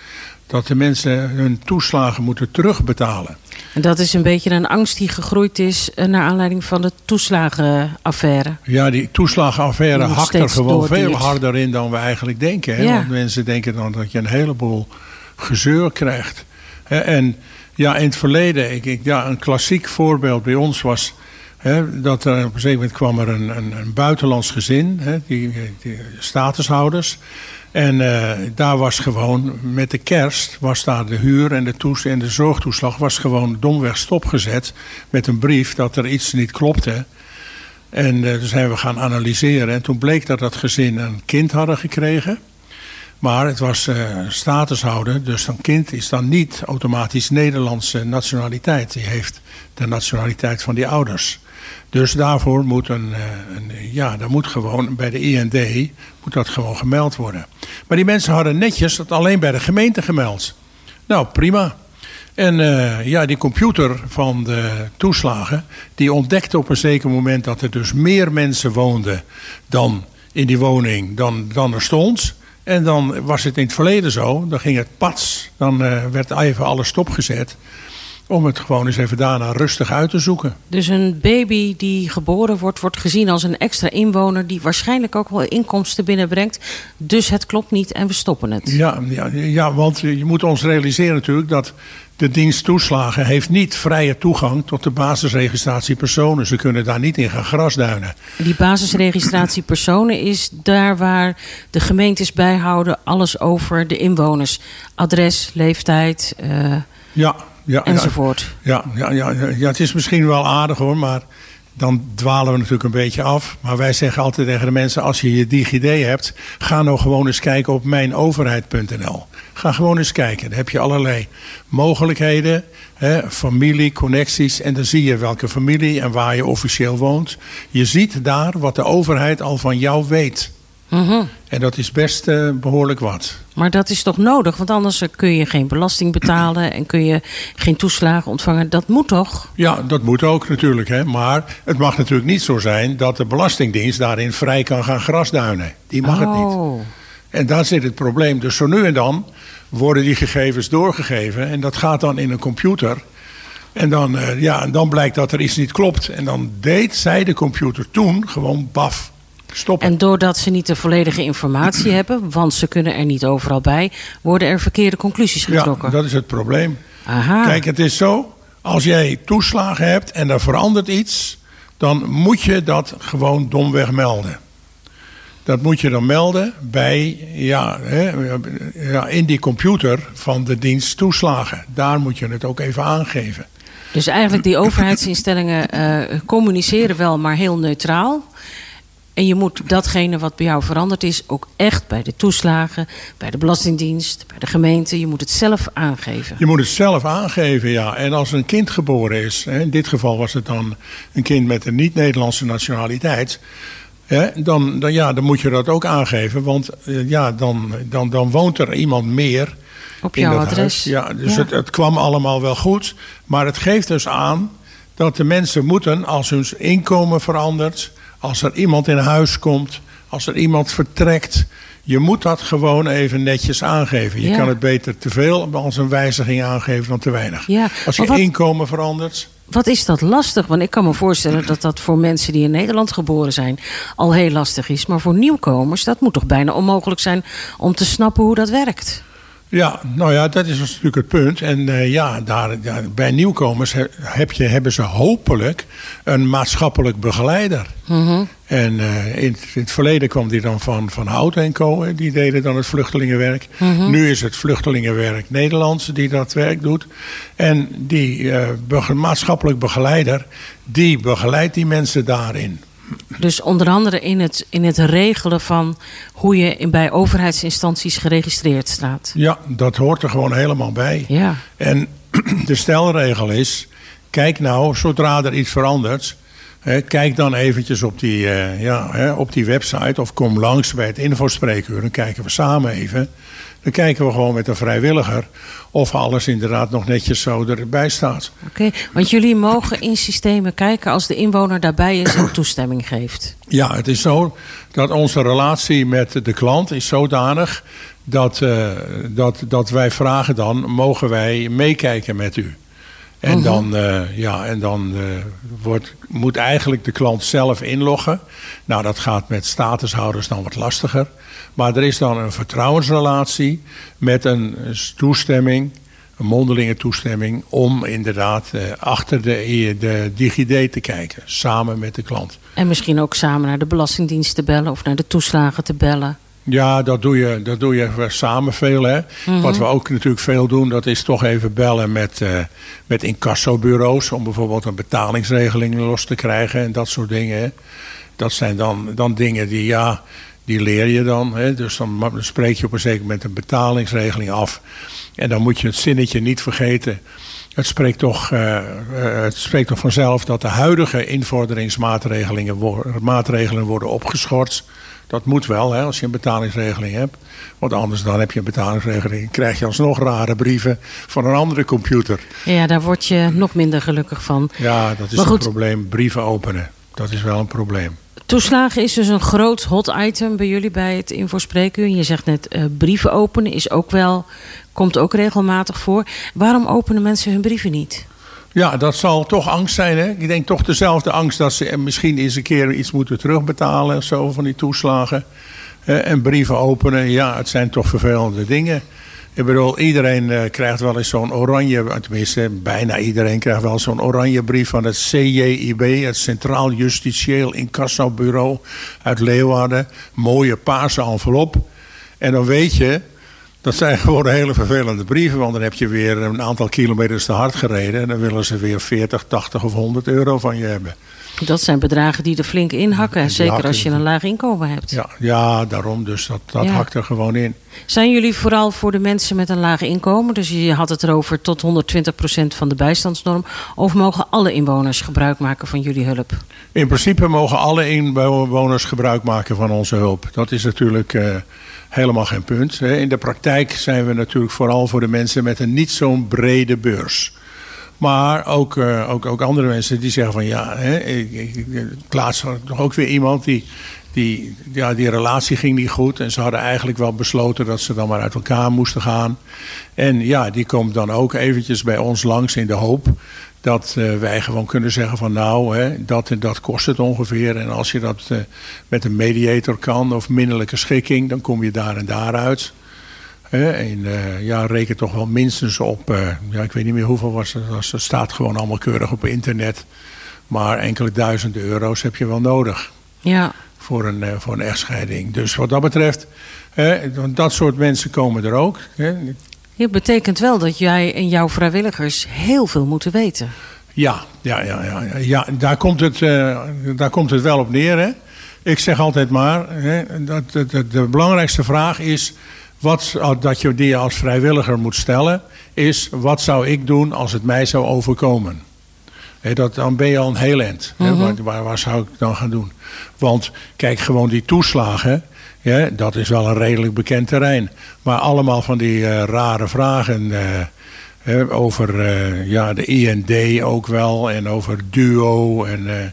C: dat de mensen hun toeslagen moeten terugbetalen.
B: En dat is een beetje een angst die gegroeid is eh, naar aanleiding van de toeslagenaffaire.
C: Ja, die toeslagenaffaire
B: Die
C: hakt er gewoon veel harder in dan we eigenlijk denken. Hè?
B: Ja.
C: Want mensen denken dan dat je een heleboel gezeur krijgt. En ja, in het verleden, ik, ik, ja, een klassiek voorbeeld bij ons was... Dat er op een gegeven moment kwam er een, een, een buitenlands gezin, die, statushouders... En eh, daar was gewoon, met de kerst, was daar de huur en de, toes en de zorgtoeslag was gewoon domweg stopgezet. Met een brief dat er iets niet klopte. En eh, toen zijn we gaan analyseren. En toen bleek dat dat gezin een kind hadden gekregen. Maar het was eh statushouder, dus een kind is dan niet automatisch Nederlandse nationaliteit. Die heeft de nationaliteit van die ouders. Dus daarvoor moet een, eh, een ja, dat moet gewoon bij de IND moet dat gewoon gemeld worden. Maar die mensen hadden netjes dat alleen bij de gemeente gemeld. Nou, prima. En eh, ja, die computer van de toeslagen, die ontdekte op een zeker moment dat er dus meer mensen woonden dan in die woning dan, dan er stond. En dan was het in het verleden zo, dan ging het pats. Dan eh, werd even alles stopgezet. Om het gewoon eens even daarna rustig uit te zoeken.
B: Dus een baby die geboren wordt, wordt gezien als een extra inwoner... die waarschijnlijk ook wel inkomsten binnenbrengt. Dus het klopt niet en we stoppen het.
C: Ja, ja, ja, want je moet ons realiseren natuurlijk dat de dienst toeslagen heeft niet vrije toegang tot de basisregistratie personen. Ze kunnen daar niet in gaan grasduinen.
B: Die basisregistratie personen is daar waar de gemeentes bijhouden... alles over de inwoners. Adres, leeftijd eh,
C: Ja, ja,
B: enzovoort.
C: Ja, ja, ja, ja, ja, het is misschien wel aardig hoor, maar dan dwalen we natuurlijk een beetje af. Maar wij zeggen altijd tegen de mensen: als je je DigiD hebt, ga nou gewoon eens kijken op mijnoverheid.nl. Ga gewoon eens kijken. Daar heb je allerlei mogelijkheden, hè, familie, connecties. En dan zie je welke familie en waar je officieel woont. Je ziet daar wat de overheid al van jou weet.
B: Mhm.
C: En dat is best eh, behoorlijk wat.
B: Maar dat is toch nodig? Want anders eh, kun je geen belasting betalen... en kun je geen toeslagen ontvangen. Dat moet toch?
C: Ja, dat moet ook natuurlijk. Hè. Maar het mag natuurlijk niet zo zijn dat de Belastingdienst daarin vrij kan gaan grasduinen. Die mag het niet.
B: Oh.
C: En daar zit het probleem. Dus zo nu en dan worden die gegevens doorgegeven. En dat gaat dan in een computer. En dan, eh, ja, en dan blijkt dat er iets niet klopt. En dan deed zij de computer toen gewoon baf. Stoppen.
B: En doordat ze niet de volledige informatie hebben... want ze kunnen er niet overal bij... worden er verkeerde conclusies
C: ja,
B: getrokken.
C: dat is het probleem.
B: Aha.
C: Kijk, het is zo. Als jij toeslagen hebt en er verandert iets, dan moet je dat gewoon domweg melden. Dat moet je dan melden bij, ja, hè, ja, in die computer van de dienst toeslagen. Daar moet je het ook even aangeven.
B: Dus eigenlijk die overheidsinstellingen eh, communiceren wel, maar heel neutraal. En je moet datgene wat bij jou veranderd is... ook echt bij de toeslagen, bij de Belastingdienst, bij de gemeente... je moet het zelf aangeven.
C: Je moet het zelf aangeven, ja. En als een kind geboren is, in dit geval was het dan een kind met een niet-Nederlandse nationaliteit. Dan, dan, ja, dan moet je dat ook aangeven, want eh, ja, dan, dan, dan woont er iemand meer
B: Op jouw adres.
C: huis. Ja, dus
B: Ja.
C: Het, het kwam allemaal wel goed. Maar het geeft dus aan dat de mensen moeten, als hun inkomen verandert, als er iemand in huis komt, als er iemand vertrekt. Je moet dat gewoon even netjes aangeven. Je
B: Ja.
C: kan het beter te veel als een wijziging aangeven dan te weinig.
B: Ja,
C: Als je
B: wat-
C: inkomen verandert.
B: Wat is dat lastig? Want ik kan me voorstellen dat dat voor mensen die in Nederland geboren zijn... al heel lastig is. Maar voor nieuwkomers, dat moet toch bijna onmogelijk zijn... om te snappen hoe dat werkt?
C: Ja, nou ja, dat is natuurlijk het punt. En eh, ja, daar, bij nieuwkomers he- heb je, hebben ze hopelijk een maatschappelijk begeleider. En eh, in, het- in het verleden kwam die dan van, van Hout en Co. Die deden dan het vluchtelingenwerk. Nu is het vluchtelingenwerk Nederlands die dat werk doet. En die eh, maatschappelijk begeleider, die begeleidt die mensen daarin.
B: Dus onder andere in het, in het regelen van hoe je in, bij overheidsinstanties geregistreerd staat.
C: Ja, dat hoort er gewoon helemaal bij.
B: Ja.
C: En de stelregel is: kijk nou, zodra er iets verandert. Hè, kijk dan eventjes op die, eh, ja, hè, op die website of kom langs bij het infospreekuur. Dan kijken we samen even. Dan kijken we gewoon met een vrijwilliger of alles inderdaad nog netjes zo erbij staat.
B: Oké, want jullie mogen in systemen kijken als de inwoner daarbij is en toestemming geeft.
C: Ja, het is zo dat onze relatie met de klant is zodanig dat, eh, dat, dat wij vragen dan, mogen wij meekijken met u? En dan, eh, ja, en dan eh, wordt, moet eigenlijk de klant zelf inloggen. Nou, dat gaat met statushouders dan wat lastiger. Maar er is dan een vertrouwensrelatie met een toestemming, een mondelinge toestemming, om inderdaad eh, achter de, de DigiD te kijken, samen met de klant.
B: En misschien ook samen naar de Belastingdienst te bellen of naar de toeslagen te bellen.
C: Ja, dat doe je, dat doe je samen veel. Hè? Wat we ook natuurlijk veel doen, dat is toch even bellen met, eh met incassobureaus. Om bijvoorbeeld een betalingsregeling los te krijgen en dat soort dingen. Hè? Dat zijn dan, dan dingen die, ja, die leer je dan. Hè? Dus dan spreek je op een zeker moment een betalingsregeling af. En dan moet je het zinnetje niet vergeten. Het spreekt, toch, eh, eh, het spreekt toch vanzelf dat de huidige invorderingsmaatregelingen wo- maatregelen worden opgeschort. Dat moet wel, hè, als je een betalingsregeling hebt. Want anders dan heb je een betalingsregeling. krijg je alsnog rare brieven van een andere computer.
B: Ja, daar word je nog minder gelukkig van.
C: Ja, dat is
B: goed.
C: probleem. Brieven openen. Dat is wel een probleem.
B: Toeslagen is dus een groot hot item bij jullie bij het Infospreekuur. Je zegt net eh, brieven openen is ook wel, komt ook regelmatig voor. Waarom openen mensen hun brieven niet?
C: Ja, dat zal toch angst zijn. Hè? Ik denk toch dezelfde angst dat ze misschien eens een keer iets moeten terugbetalen. Zo van die toeslagen. En brieven openen, ja, het zijn toch vervelende dingen. Ik bedoel, iedereen eh, krijgt wel eens zo'n oranje, tenminste bijna iedereen krijgt wel zo'n oranje brief van het CJIB, het Centraal Justitieel Incassobureau uit Leeuwarden. Mooie paarse envelop. En dan weet je, dat zijn gewoon hele vervelende brieven, want dan heb je weer een aantal kilometers te hard gereden en dan willen ze weer 40, 80 of 100 euro van je hebben.
B: Dat zijn bedragen die er flink inhakken.
C: Die
B: Zeker
C: hakken
B: als je een laag inkomen hebt.
C: Ja, ja daarom, dus dat, dat
B: Ja.
C: hakt er gewoon in.
B: Zijn jullie vooral voor de mensen met een laag inkomen? Dus je had het erover tot 120% van de bijstandsnorm. Of mogen alle inwoners gebruik maken van jullie hulp?
C: In principe mogen alle inwoners gebruik maken van onze hulp. Dat is natuurlijk eh, helemaal geen punt. In de praktijk zijn we natuurlijk vooral voor de mensen met een niet zo'n brede beurs. Maar ook, eh, ook, ook andere mensen die zeggen van ja, hè, ik, ik nog ook weer iemand die, die, ja, die relatie ging niet goed. En ze hadden eigenlijk wel besloten dat ze dan maar uit elkaar moesten gaan. En ja, die komt dan ook eventjes bij ons langs in de hoop dat eh, wij gewoon kunnen zeggen van nou, hè, dat en dat kost het ongeveer. En als je dat eh, met een mediator kan of minderlijke schikking, dan kom je daar en daar uit. Hè, en eh, ja, reken toch wel minstens op, ja, ik weet niet meer hoeveel was het, was, het staat gewoon allemaal keurig op internet. Maar enkele duizenden euro's heb je wel nodig
B: Ja,
C: voor een, voor een echtscheiding. Dus wat dat betreft, hè, want dat soort mensen komen er ook. Hè.
B: Het betekent wel dat jij en jouw vrijwilligers heel veel moeten weten.
C: Ja, ja, ja, ja, ja, daar, komt het, eh, daar komt het wel op neer. Hè? Ik zeg altijd maar, hè, dat, dat, dat de belangrijkste vraag is... Wat, dat je die je als vrijwilliger moet stellen... is wat zou ik doen als het mij zou overkomen? Dat, dan ben je al een heel eind. hè, waar, waar, waar zou ik dan gaan doen? Want kijk, gewoon die toeslagen... Ja, dat is wel een redelijk bekend terrein. Maar allemaal van die eh, rare vragen... eh, over eh, ja, de IND ook wel en over duo en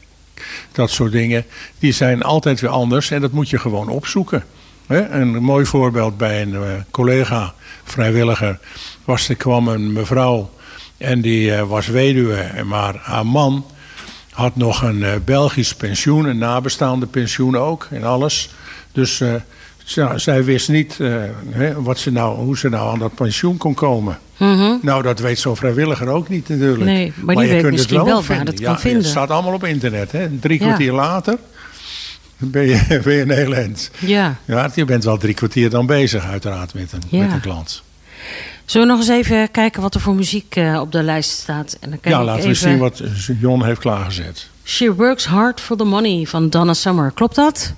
C: dat soort dingen. Die zijn altijd weer anders en dat moet je gewoon opzoeken. Een mooi voorbeeld bij een collega, vrijwilliger, was er kwam een mevrouw en die was weduwe, maar haar man had nog een Belgisch pensioen, een nabestaande pensioen ook en alles. Dus eh, ja, zij wist niet eh, hè, wat ze nou, hoe ze nou aan dat pensioen kon komen. Nou, dat weet zo'n vrijwilliger ook niet natuurlijk.
B: Nee, maar die
C: je
B: weet
C: kunt het
B: misschien wel waar
C: vinden. ja,
B: kan vinden.
C: Het staat allemaal op internet. Hè. Drie
B: Ja.
C: kwartier later ben je, ben je een heel eind.
B: Ja.
C: Ja, je bent wel drie kwartier dan bezig uiteraard met een, met een klant.
B: Zullen we nog eens even kijken wat er voor muziek eh, op de lijst staat? En dan
C: ja, laten
B: even...
C: we zien wat Jon heeft klaargezet.
B: She Works Hard for the Money van Donna Summer. Klopt dat?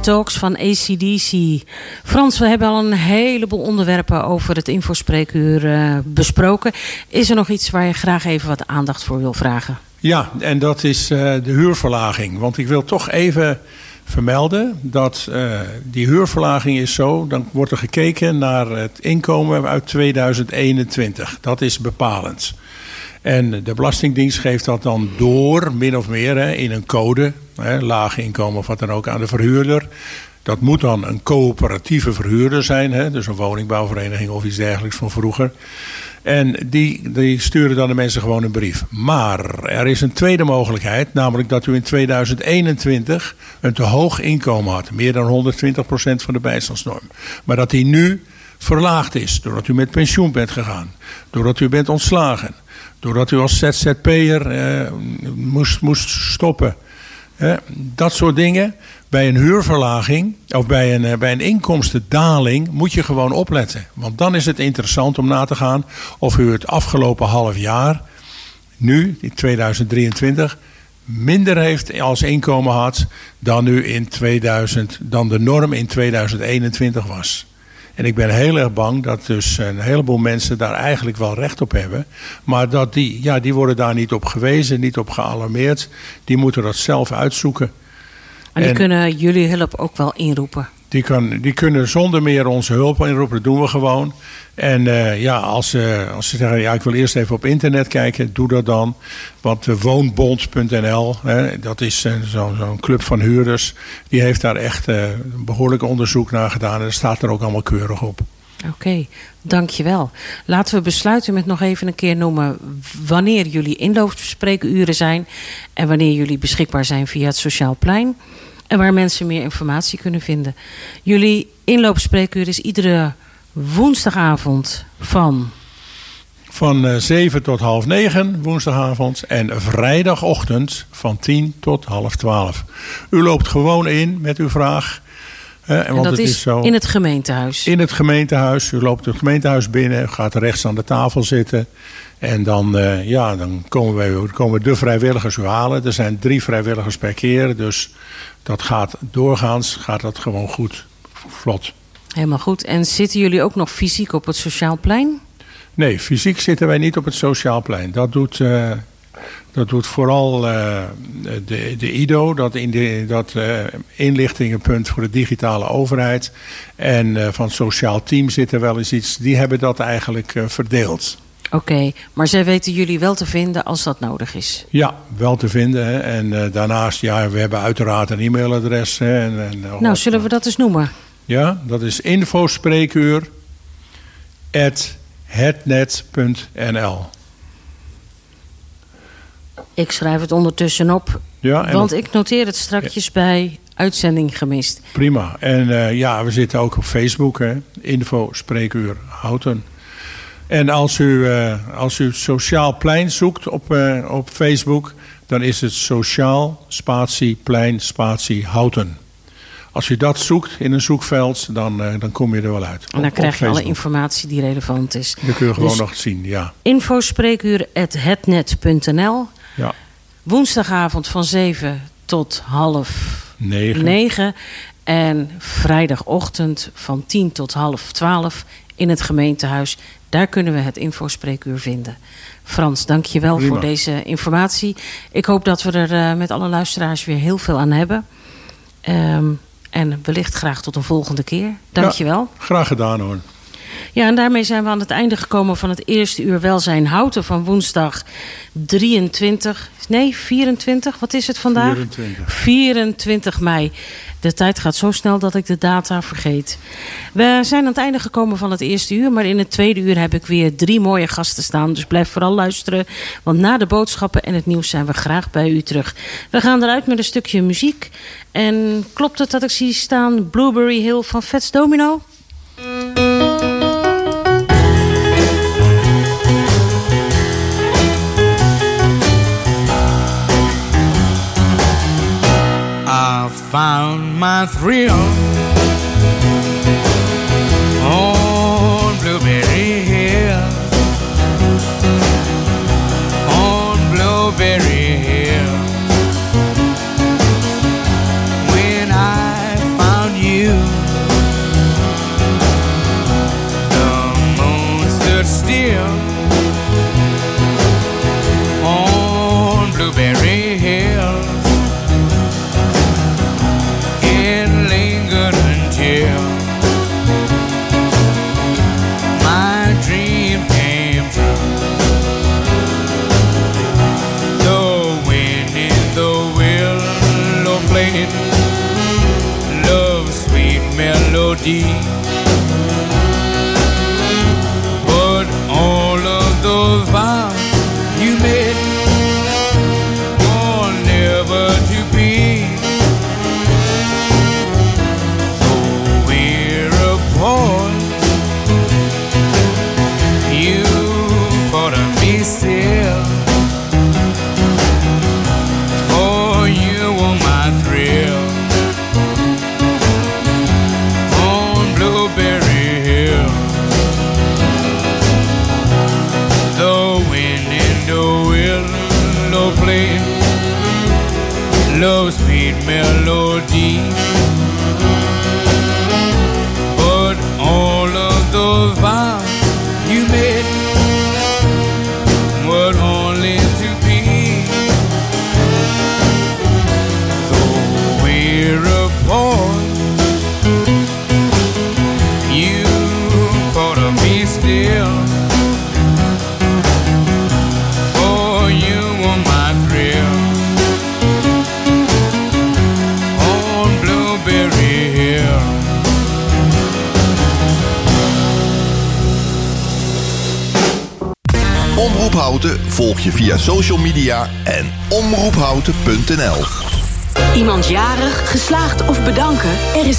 B: Talks van ACDC. Frans, we hebben al een heleboel onderwerpen over het infospreekuur eh, besproken. Is er nog iets waar je graag even wat aandacht voor wil vragen?
C: Ja, en dat is eh, de huurverlaging. Want ik wil toch even vermelden dat eh, die huurverlaging is zo. Dan wordt er gekeken naar het inkomen uit 2021. Dat is bepalend. En de Belastingdienst geeft dat dan door, min of meer, hè, in een code. Hè, laag inkomen of wat dan ook aan de verhuurder. Dat moet dan een coöperatieve verhuurder zijn. Hè, dus een woningbouwvereniging of iets dergelijks van vroeger. En die, die sturen dan de mensen gewoon een brief. Maar er is een tweede mogelijkheid, namelijk dat u in 2021 een te hoog inkomen had. Meer dan 120% van de bijstandsnorm. Maar dat die nu verlaagd is, doordat u met pensioen bent gegaan. Doordat u bent ontslagen. Doordat u als ZZP'er eh, moest, moest stoppen. Dat soort dingen. Bij een huurverlaging of bij een, eh, bij een inkomstendaling moet je gewoon opletten. Want dan is het interessant om na te gaan of u het afgelopen half jaar, nu in 2023, minder heeft als inkomen had dan u in 2000, dan de norm in 2021 was. En ik ben heel erg bang dat dus een heleboel mensen daar eigenlijk wel recht op hebben. Maar dat die, ja, die worden daar niet op gewezen, niet op gealarmeerd. Die moeten dat zelf uitzoeken.
B: En die
C: En-
B: kunnen jullie hulp ook wel inroepen.
C: Die, die kunnen zonder meer onze hulp inroepen. Dat doen we gewoon. En eh, ja, als, ze als ze zeggen, ja, ik wil eerst even op internet kijken, doe dat dan. Want uh, woonbond.nl, hè, dat is eh, zo'n club van huurders, die heeft daar echt eh, behoorlijk onderzoek naar gedaan. En dat staat er ook allemaal keurig op.
B: Oké, dankjewel. Laten we besluiten met nog even een keer noemen wanneer jullie inloopspreekuren zijn en wanneer jullie beschikbaar zijn via het Sociaal Plein en waar mensen meer informatie kunnen vinden. Jullie inloopspreekuur is iedere woensdagavond van
C: Van eh 7 tot half 9 woensdagavond en vrijdagochtend van 10 tot half 12. U loopt gewoon in met uw vraag. hè, en
B: en
C: want
B: dat
C: het
B: is
C: zo.
B: in het gemeentehuis.
C: In het gemeentehuis. U loopt het gemeentehuis binnen, gaat rechts aan de tafel zitten. En dan, eh, ja, dan komen, wij, komen de vrijwilligers u halen. Er zijn drie vrijwilligers per keer. Dus dat gaat doorgaans gaat dat gewoon goed, vlot.
B: Helemaal goed. En zitten jullie ook nog fysiek op het Sociaal Plein?
C: Nee, fysiek zitten wij niet op het sociaal plein. Dat doet, eh, dat doet vooral eh, de, de IDO, dat, in de, dat inlichtingenpunt voor de digitale overheid. En van het sociaal team zit er wel eens iets. Die hebben dat eigenlijk verdeeld.
B: Oké, maar zij weten jullie wel te vinden als dat nodig is.
C: Ja, wel te vinden. Hè. En eh, daarnaast, ja, we hebben uiteraard een e-mailadres. Hè, en, en, nog
B: Nou,
C: wat.
B: zullen we dat eens noemen?
C: Ja, dat is infospreekuur at hetnet.nl.
B: Ik schrijf het ondertussen op,
C: Ja,
B: want ik noteer het strakjes bij uitzending gemist.
C: Prima. En eh, ja, we zitten ook op Facebook, hè. Info Spreekuur Houten. En als u, eh, als u Sociaal Plein zoekt op, eh, op Facebook, dan is het Sociaal Spatie Plein Spatie Houten. Als u dat zoekt in een zoekveld, dan, eh, dan kom je er wel uit.
B: En dan
C: Op-
B: krijg je alle informatie die relevant is.
C: Dan kun je gewoon
B: Dus
C: nog zien, ja.
B: infospreekuur.hetnet.nl
C: ja.
B: Woensdagavond van 7 tot half
C: Negen.
B: 9. En vrijdagochtend van 10 tot half 12 in het gemeentehuis. Daar kunnen we het infospreekuur vinden. Frans, dank je wel voor deze informatie. Ik hoop dat we er eh, met alle luisteraars weer heel veel aan hebben. Ehm, en wellicht graag tot een volgende keer. Dank je wel.
C: Graag gedaan hoor.
B: Ja, en daarmee zijn we aan het einde gekomen van het eerste uur Welzijn Houten van woensdag 23, nee 24, wat is het vandaag?
C: 24.
B: 24 mei. De tijd gaat zo snel dat ik de data vergeet. We zijn aan het einde gekomen van het eerste uur, maar in het tweede uur heb ik weer drie mooie gasten staan. Dus blijf vooral luisteren, want na de boodschappen en het nieuws zijn we graag bij u terug. We gaan eruit met een stukje muziek. En klopt het dat ik zie staan Blueberry Hill van Fats Domino?
H: Found my thrill